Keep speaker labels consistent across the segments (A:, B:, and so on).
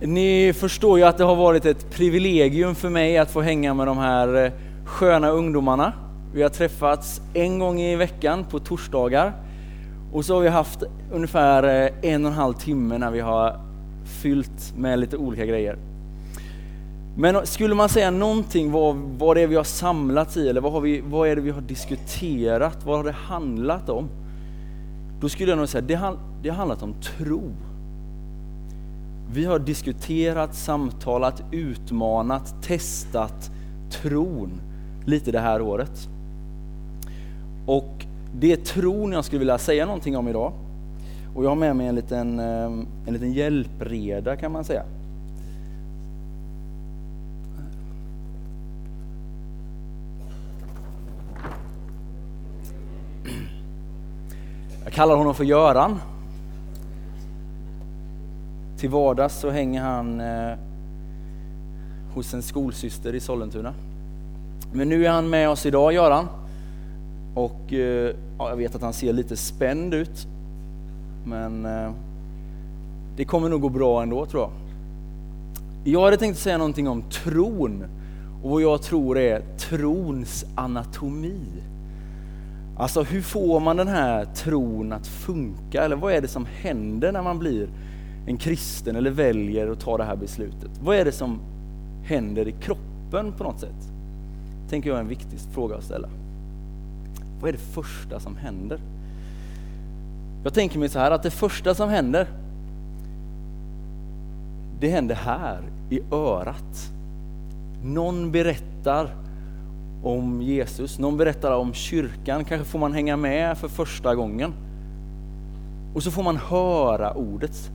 A: Ni förstår ju att det har varit ett privilegium för mig att få hänga med de här eh, sköna ungdomarna. Vi har träffats en gång i veckan på torsdagar och så har vi haft ungefär eh, en och en halv timme när vi har fyllt med lite olika grejer. Men skulle man säga någonting vad, vad det är vi har samlats i eller vad, har vi, vad är det vi har diskuterat, vad har det handlat om? Då skulle jag nog säga det, det har handlat om tro. Vi har diskuterat, samtalat, utmanat, testat tron lite det här året. Och det är tron jag skulle vilja säga någonting om idag. Och jag har med mig en liten, eh, en liten hjälpreda kan man säga. Jag kallar honom för Göran. Till vardags så hänger han eh, hos en skolsyster i Sollentuna. Men nu är han med oss idag, Göran. Och eh, ja, jag vet att han ser lite spänd ut. Men eh, det kommer nog gå bra ändå tror jag. Jag hade tänkt säga någonting om tron och vad jag tror är trons anatomi. Alltså hur får man den här tron att funka? Eller vad är det som händer när man blir en kristen eller väljer att ta det här beslutet? Vad är det som händer i kroppen på något sätt? tänker jag är en viktig fråga att ställa. Vad är det första som händer? Jag tänker mig så här att det första som händer, det händer här i örat. Någon berättar om Jesus, någon berättar om kyrkan, kanske får man hänga med för första gången. Och så får man höra ordet.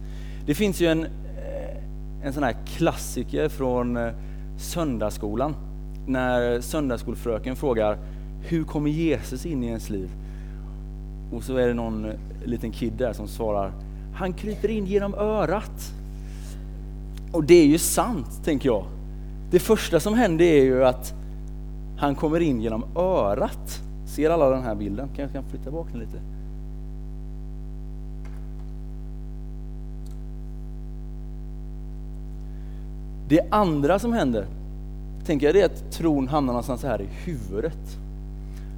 A: Det finns ju en, eh, en sån här klassiker från eh, söndagsskolan. När söndagsskolfröken frågar hur kommer Jesus in i ens liv? Och så är det någon eh, liten kid där som svarar han kryper in genom örat. Och det är ju sant, tänker jag. Det första som händer är ju att han kommer in genom örat. Ser alla den här bilden? Kanske jag kan flytta bak den lite? Det andra som händer, tänker jag, det är att tron hamnar någonstans här i huvudet.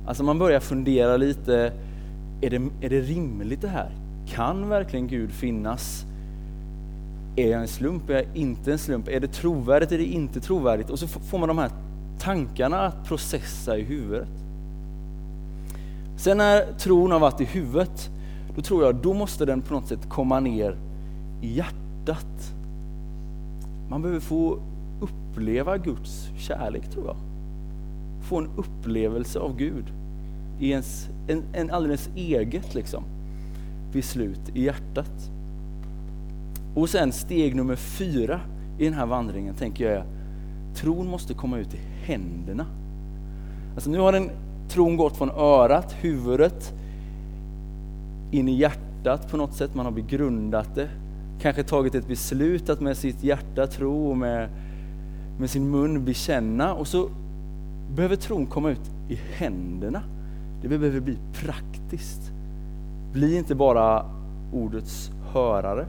A: Alltså man börjar fundera lite, är det, är det rimligt det här? Kan verkligen Gud finnas? Är jag en slump? Är jag inte en slump? Är det trovärdigt? Är det inte trovärdigt? Och så får man de här tankarna att processa i huvudet. Sen när tron har varit i huvudet, då tror jag då måste den på något sätt komma ner i hjärtat. Man behöver få uppleva Guds kärlek tror jag. Få en upplevelse av Gud i ens, en, en alldeles eget liksom, beslut i hjärtat. Och sen steg nummer fyra i den här vandringen tänker jag är tron måste komma ut i händerna. Alltså nu har den tron gått från örat, huvudet, in i hjärtat på något sätt. Man har begrundat det, kanske tagit ett beslut att med sitt hjärta tro och med, med sin mun bekänna. Och så behöver tron komma ut i händerna. Det behöver bli praktiskt. Bli inte bara ordets hörare,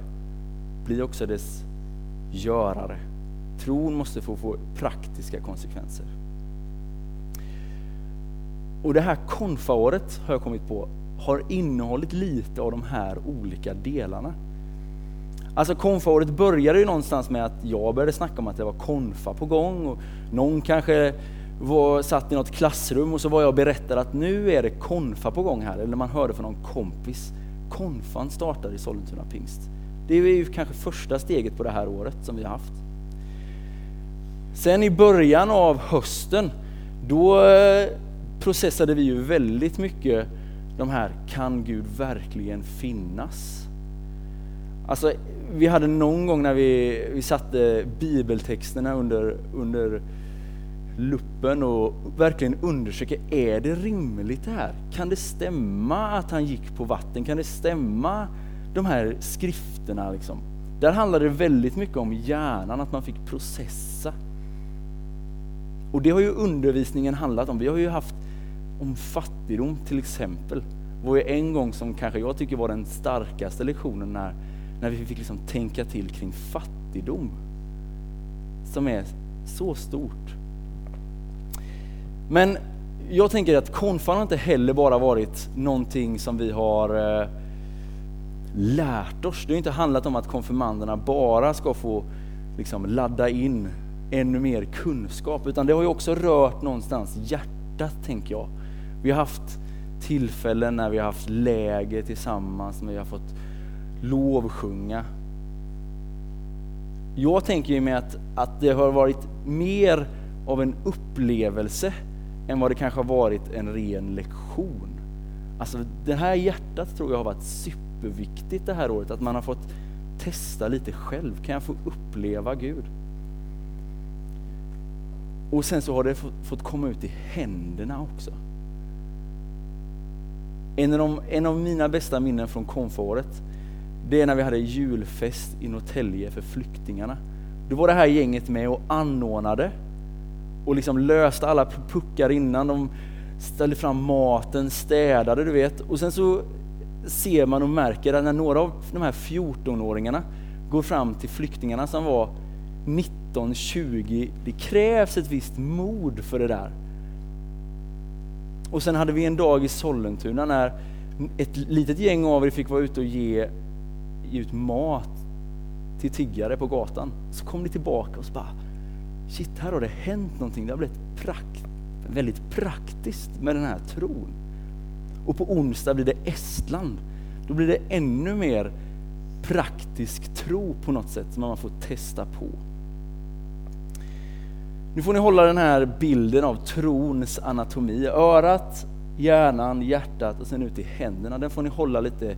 A: bli också dess görare. Tron måste få, få praktiska konsekvenser. Och det här konfaåret har jag kommit på har innehållit lite av de här olika delarna. Alltså konfaåret började ju någonstans med att jag började snacka om att det var konfa på gång och någon kanske var, satt i något klassrum och så var jag och berättade att nu är det konfa på gång här, eller man hörde från någon kompis. Konfan startar i Sollentuna pingst. Det är ju kanske första steget på det här året som vi har haft. Sen i början av hösten, då eh, processade vi ju väldigt mycket de här, kan Gud verkligen finnas? Alltså, vi hade någon gång när vi, vi satte bibeltexterna under, under luppen och verkligen undersöka, är det rimligt det här? Kan det stämma att han gick på vatten? Kan det stämma de här skrifterna? Liksom? Där handlade det väldigt mycket om hjärnan, att man fick processa. Och det har ju undervisningen handlat om. Vi har ju haft om fattigdom till exempel. Det var ju en gång som kanske jag tycker var den starkaste lektionen när, när vi fick liksom tänka till kring fattigdom som är så stort. Men jag tänker att konfan har inte heller bara varit någonting som vi har eh, lärt oss. Det har inte handlat om att konfirmanderna bara ska få liksom, ladda in ännu mer kunskap, utan det har ju också rört någonstans hjärtat, tänker jag. Vi har haft tillfällen när vi har haft läger tillsammans, när vi har fått lovsjunga. Jag tänker ju mig att, att det har varit mer av en upplevelse än vad det kanske har varit en ren lektion. Alltså det här hjärtat tror jag har varit superviktigt det här året, att man har fått testa lite själv. Kan jag få uppleva Gud? Och sen så har det fått komma ut i händerna också. En av, de, en av mina bästa minnen från konfåret, det är när vi hade julfest i Norrtälje för flyktingarna. Då var det här gänget med och anordnade och liksom löste alla puckar innan. De ställde fram maten, städade, du vet. Och sen så ser man och märker att när några av de här 14-åringarna går fram till flyktingarna som var 19, 20, det krävs ett visst mod för det där. Och sen hade vi en dag i Sollentuna när ett litet gäng av er fick vara ute och ge, ge ut mat till tiggare på gatan. Så kom ni tillbaka och så bara, shit, här har det hänt någonting. Det har blivit prakt, väldigt praktiskt med den här tron. Och på onsdag blir det Estland. Då blir det ännu mer praktisk tro på något sätt som man får testa på. Nu får ni hålla den här bilden av trons anatomi. Örat, hjärnan, hjärtat och sen ut i händerna. Den får ni hålla lite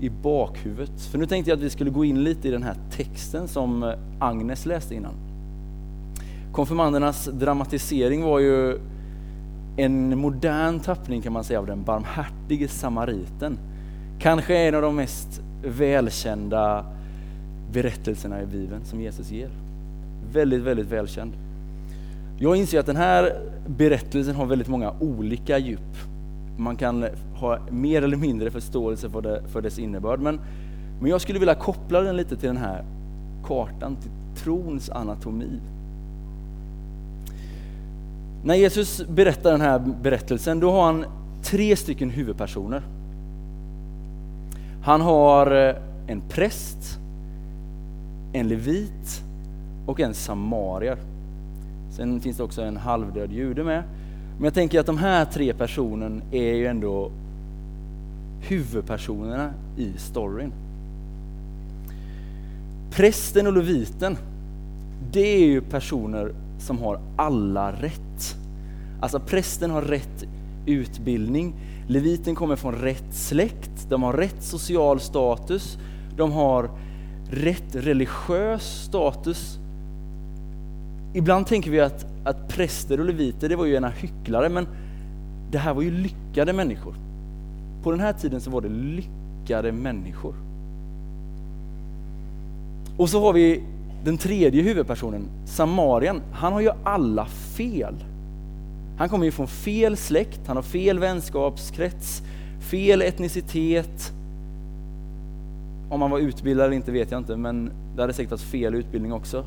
A: i bakhuvudet. För nu tänkte jag att vi skulle gå in lite i den här texten som eh, Agnes läste innan. Konfirmandernas dramatisering var ju en modern tappning kan man säga av den barmhärtige samariten. Kanske en av de mest välkända berättelserna i Bibeln som Jesus ger. Väldigt, väldigt välkänd. Jag inser att den här berättelsen har väldigt många olika djup. Man kan ha mer eller mindre förståelse för, det, för dess innebörd. Men, men jag skulle vilja koppla den lite till den här kartan, till trons anatomi. När Jesus berättar den här berättelsen, då har han tre stycken huvudpersoner. Han har eh, en präst, en levit och en samarier. Sen finns det också en halvdöd jude med. Men jag tänker att de här tre personerna är ju ändå huvudpersonerna i storyn. Prästen och leviten, det är ju personer som har alla rätt. Alltså prästen har rätt utbildning, leviten kommer från rätt släkt, de har rätt social status, de har rätt religiös status. Ibland tänker vi att, att präster och leviter, det var ju ena hycklare, men det här var ju lyckade människor. På den här tiden så var det lyckade människor. Och så har vi den tredje huvudpersonen, Samarien, han har ju alla fel. Han kommer ju från fel släkt, han har fel vänskapskrets, fel etnicitet. Om han var utbildad eller inte vet jag inte, men det hade säkert varit fel utbildning också.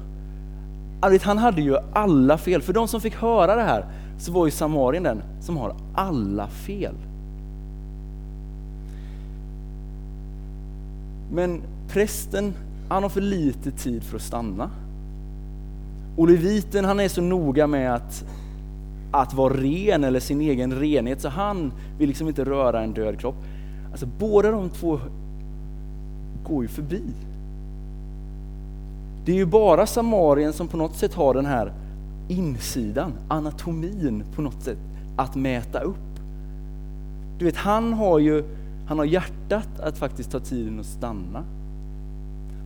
A: Han hade ju alla fel. För de som fick höra det här så var ju Samarien den som har alla fel. Men prästen han har för lite tid för att stanna. Och leviten han är så noga med att, att vara ren eller sin egen renhet så han vill liksom inte röra en död kropp. Alltså båda de två går ju förbi. Det är ju bara Samarien som på något sätt har den här insidan, anatomin på något sätt, att mäta upp. Du vet, han har ju han har hjärtat att faktiskt ta tiden att stanna.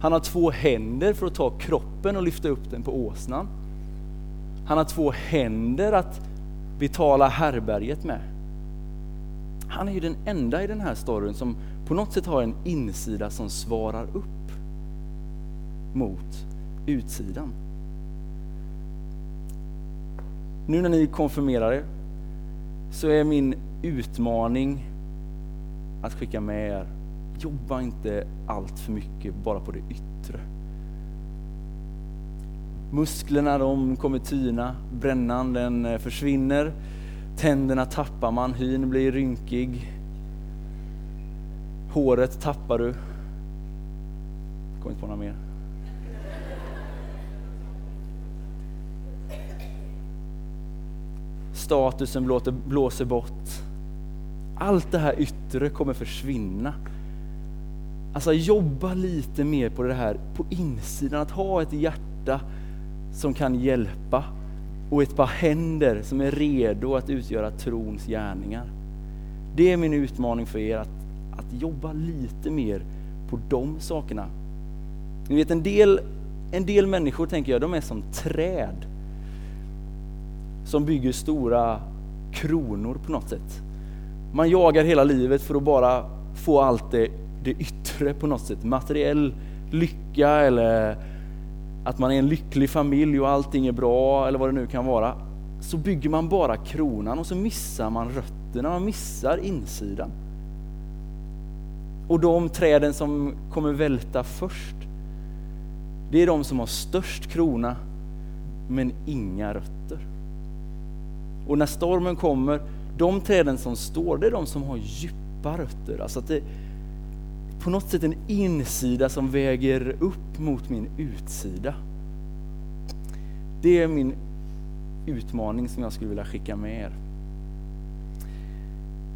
A: Han har två händer för att ta kroppen och lyfta upp den på åsnan. Han har två händer att betala härberget med. Han är ju den enda i den här storyn som på något sätt har en insida som svarar upp mot utsidan. Nu när ni konfirmerar er så är min utmaning att skicka med er jobba inte allt för mycket bara på det yttre. Musklerna de kommer tyna, brännan den eh, försvinner, tänderna tappar man, hyn blir rynkig, håret tappar du. Jag kommer inte på några mer. Statusen blåser, blåser bort. Allt det här yttre kommer försvinna. Alltså jobba lite mer på det här på insidan, att ha ett hjärta som kan hjälpa och ett par händer som är redo att utgöra trons gärningar. Det är min utmaning för er, att, att jobba lite mer på de sakerna. Ni vet en del, en del människor tänker jag, de är som träd som bygger stora kronor på något sätt. Man jagar hela livet för att bara få allt det, det yttre på något sätt, materiell lycka eller att man är en lycklig familj och allting är bra eller vad det nu kan vara. Så bygger man bara kronan och så missar man rötterna, man missar insidan. Och de träden som kommer välta först, det är de som har störst krona men inga rötter. Och när stormen kommer, de träden som står, det är de som har djupa rötter. Alltså att det på något sätt en insida som väger upp mot min utsida. Det är min utmaning som jag skulle vilja skicka med er.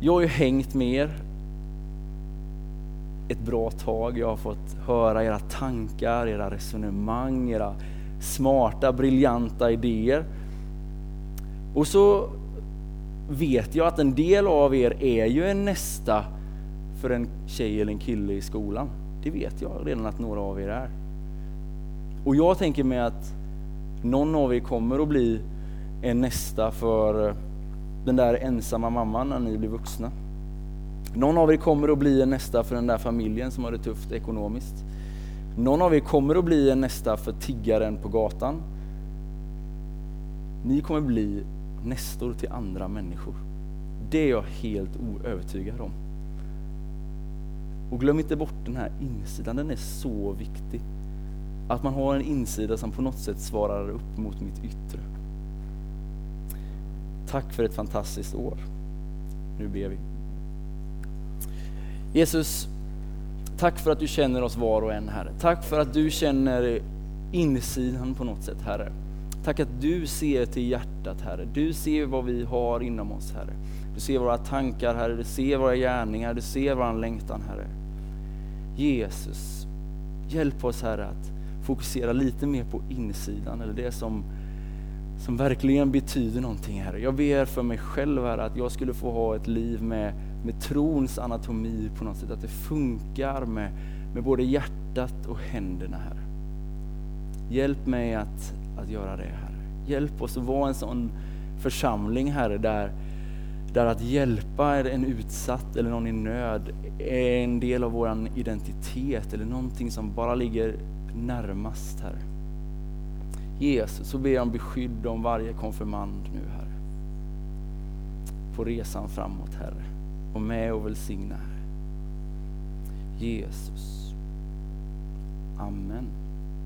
A: Jag har ju hängt med er ett bra tag. Jag har fått höra era tankar, era resonemang, era smarta, briljanta idéer. Och så vet jag att en del av er är ju en nästa för en tjej eller en kille i skolan. Det vet jag redan att några av er är. Och jag tänker mig att någon av er kommer att bli en nästa för den där ensamma mamman när ni blir vuxna. Någon av er kommer att bli en nästa för den där familjen som har det tufft ekonomiskt. Någon av er kommer att bli en nästa för tiggaren på gatan. Ni kommer bli nästor till andra människor. Det är jag helt oövertygad om. Och glöm inte bort den här insidan, den är så viktig. Att man har en insida som på något sätt svarar upp mot mitt yttre. Tack för ett fantastiskt år. Nu ber vi. Jesus, tack för att du känner oss var och en, Herre. Tack för att du känner insidan på något sätt, Herre. Tack att du ser till hjärtat, Herre. Du ser vad vi har inom oss, Herre. Du ser våra tankar, Herre. Du ser våra gärningar. Du ser vår längtan, Herre. Jesus, hjälp oss, Herre, att fokusera lite mer på insidan, eller det som, som verkligen betyder någonting, Herre. Jag ber för mig själv, Herre, att jag skulle få ha ett liv med, med trons anatomi på något sätt, att det funkar med, med både hjärtat och händerna, Herre. Hjälp mig att, att göra det, Herre. Hjälp oss att vara en sån församling, Herre, där, där att hjälpa en utsatt eller någon i nöd är en del av vår identitet eller någonting som bara ligger närmast, Herre. Jesus, så ber jag om beskydd om varje konfirmand nu, Herre. På resan framåt, Herre. Och med och välsigna, Herre. Jesus. Amen.